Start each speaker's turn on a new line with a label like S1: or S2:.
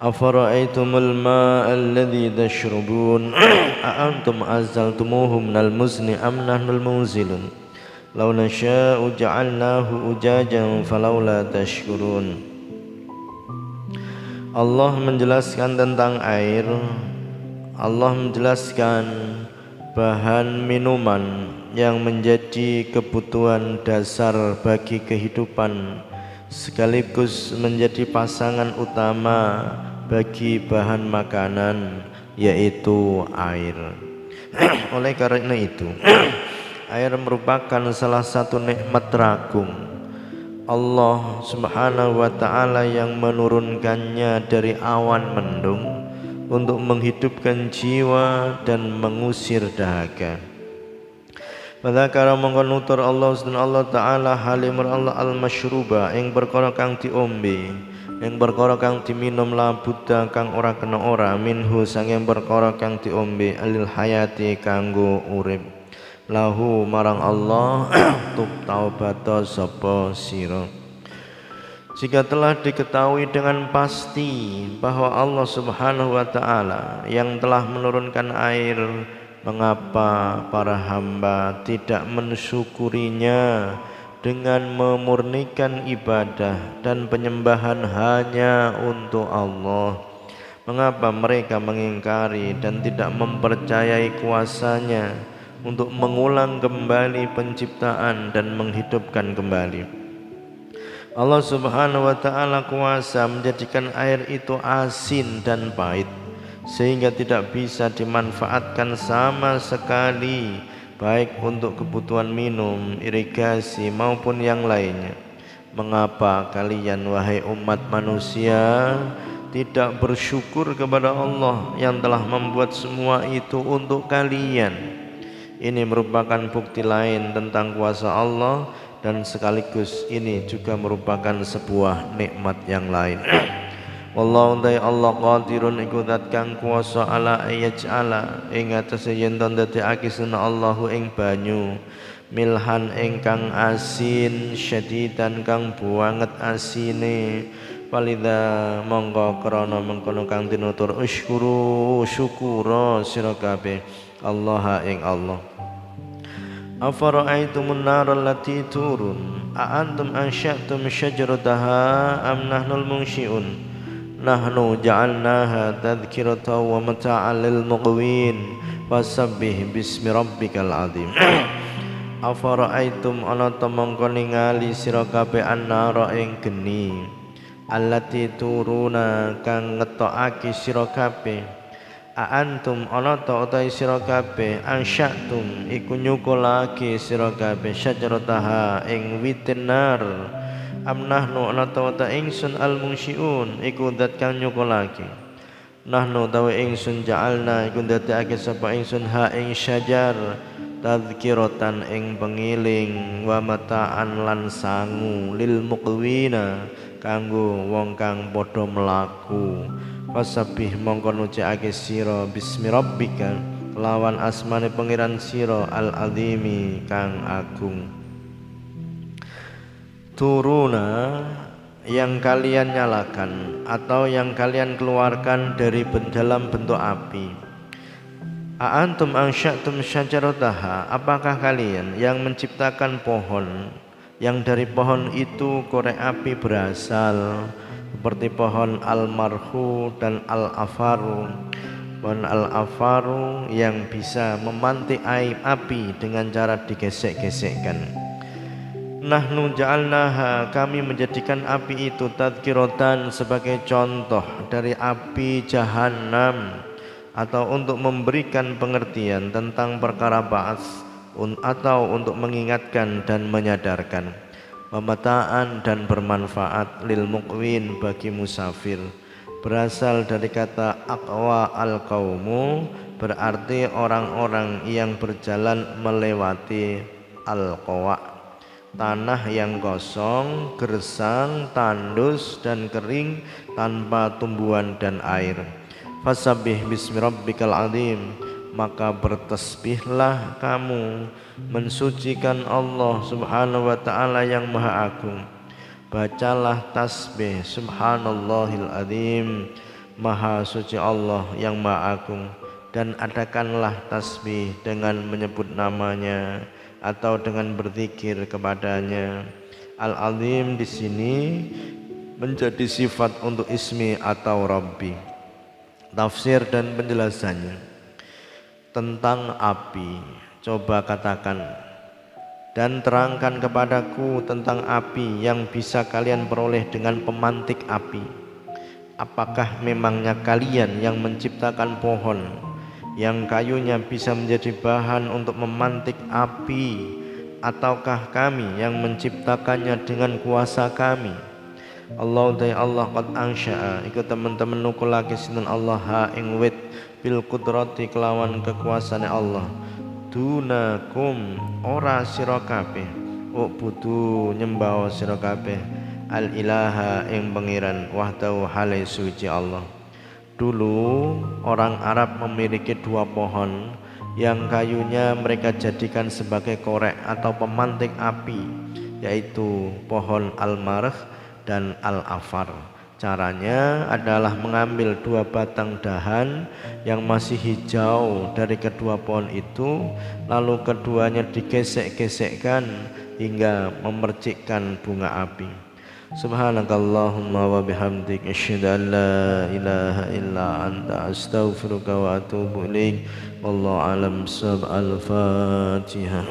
S1: أفرأيتم الماء الذي تشربون أأنتم أنزلتموه من المزن أم نحن المنزلون لو نشاء جعلناه أجاجا فلولا تشكرون Allah menjelaskan tentang air Allah menjelaskan bahan minuman yang menjadi kebutuhan dasar bagi kehidupan sekaligus menjadi pasangan utama bagi bahan makanan yaitu air. Oleh karena itu air merupakan salah satu nikmat teragung Allah subhanahu wa ta'ala yang menurunkannya dari awan mendung untuk menghidupkan jiwa dan mengusir dahaga Pada mongko nutur Allah dan Allah taala halimur Allah al masyruba yang perkara kang diombe yang perkara kang diminum la buddha kang ora kena ora minhu sang yang perkara kang diombe alil hayati kanggo urip. Lahu marang Allah tub taubat sapa sira. Jika telah diketahui dengan pasti bahwa Allah Subhanahu wa taala yang telah menurunkan air mengapa para hamba tidak mensyukurinya dengan memurnikan ibadah dan penyembahan hanya untuk Allah mengapa mereka mengingkari dan tidak mempercayai kuasanya untuk mengulang kembali penciptaan dan menghidupkan kembali. Allah Subhanahu wa taala kuasa menjadikan air itu asin dan pahit sehingga tidak bisa dimanfaatkan sama sekali baik untuk kebutuhan minum, irigasi maupun yang lainnya. Mengapa kalian wahai umat manusia tidak bersyukur kepada Allah yang telah membuat semua itu untuk kalian? Ini merupakan bukti lain tentang kuasa Allah dan sekaligus ini juga merupakan sebuah nikmat yang lain. Wallahu dai Allah qadirun iku zat kang kuasa ala ayaj'ala ing atase yen ndadekake sunah Allahu ing banyu milhan ingkang asin syadidan kang buanget asine. Walidha monggo krana mengkono kang tinutur usykuru syukura sira kabeh Allah ing Allah. Afara'aitumun nar allati turun? A antum ansha'tum syajarataha am nahnul munsyi'un nahnu ja'alnaha tadhkiratan wa mata'an lil muqwin fasabbih bismi rabbikal azim Afara'aitum ana temangka ningali sira kabeh annara ing geni allati turuna kang ngetokake sira kabeh a antum ana ta utahe sira kabeh ansyatum iku nyukulake sira kabeh syajarataha ing witinar am nahnu ana ta ingsun al munsyiun iku dat kang nyukulake nahnu tawe ingsun ja'alna iku ndadekake sapa ingsun ha ing syajar tadhkiratan ing pengiling wa mata'an lan sangu lil muqwina kanggo wong kang padha mlaku. Fasabih mongko nucikake sira bismi rabbika lawan asmane pangeran sira al azimi kang agung turuna yang kalian nyalakan atau yang kalian keluarkan dari dalam bentuk api. A'antum ansya'tum syajarataha Apakah kalian yang menciptakan pohon yang dari pohon itu korek api berasal seperti pohon almarhu dan al-afaru pohon al-afaru yang bisa memantik api dengan cara digesek-gesekkan Nahnu ja'alnaha kami menjadikan api itu tadkiratan sebagai contoh dari api jahanam atau untuk memberikan pengertian tentang perkara ba'as atau untuk mengingatkan dan menyadarkan pemetaan dan bermanfaat lil muqwin bagi musafir. Berasal dari kata aqwa al qaumu berarti orang-orang yang berjalan melewati al qawa tanah yang kosong, gersang, tandus dan kering tanpa tumbuhan dan air. Fasabih bismi rabbikal azim. Maka bertasbihlah kamu mensucikan Allah Subhanahu wa taala yang maha agung. Bacalah tasbih subhanallahil azim Maha suci Allah yang Maha Agung dan adakanlah tasbih dengan menyebut namanya atau dengan berzikir kepadanya. Al-Azim di sini menjadi sifat untuk ismi atau Rabbi. Tafsir dan penjelasannya tentang api. Coba katakan dan terangkan kepadaku tentang api yang bisa kalian peroleh dengan pemantik api Apakah memangnya kalian yang menciptakan pohon yang kayunya bisa menjadi bahan untuk memantik api ataukah kami yang menciptakannya dengan kuasa kami? Allah dai Allah qad ansha'a ikut teman-teman nukul lagi sinten Allah ha ing wit bil kudrati kelawan kekuasaan Allah. Dunakum ora sira kabeh. Budu nyembah sira kabeh. Al ilaha ing pengiran wahdahu halai suci Allah dulu orang Arab memiliki dua pohon. Yang kayunya mereka jadikan sebagai korek atau pemantik api yaitu pohon al-marh dan al-afar. Caranya adalah mengambil dua batang dahan yang masih hijau dari kedua pohon itu lalu keduanya digesek-gesekkan hingga memercikkan bunga api سبحانك اللهم وبحمدك أشهد أن لا إله إلا أنت أستغفرك وأتوب إليك والله أعلم السبع الفاتحة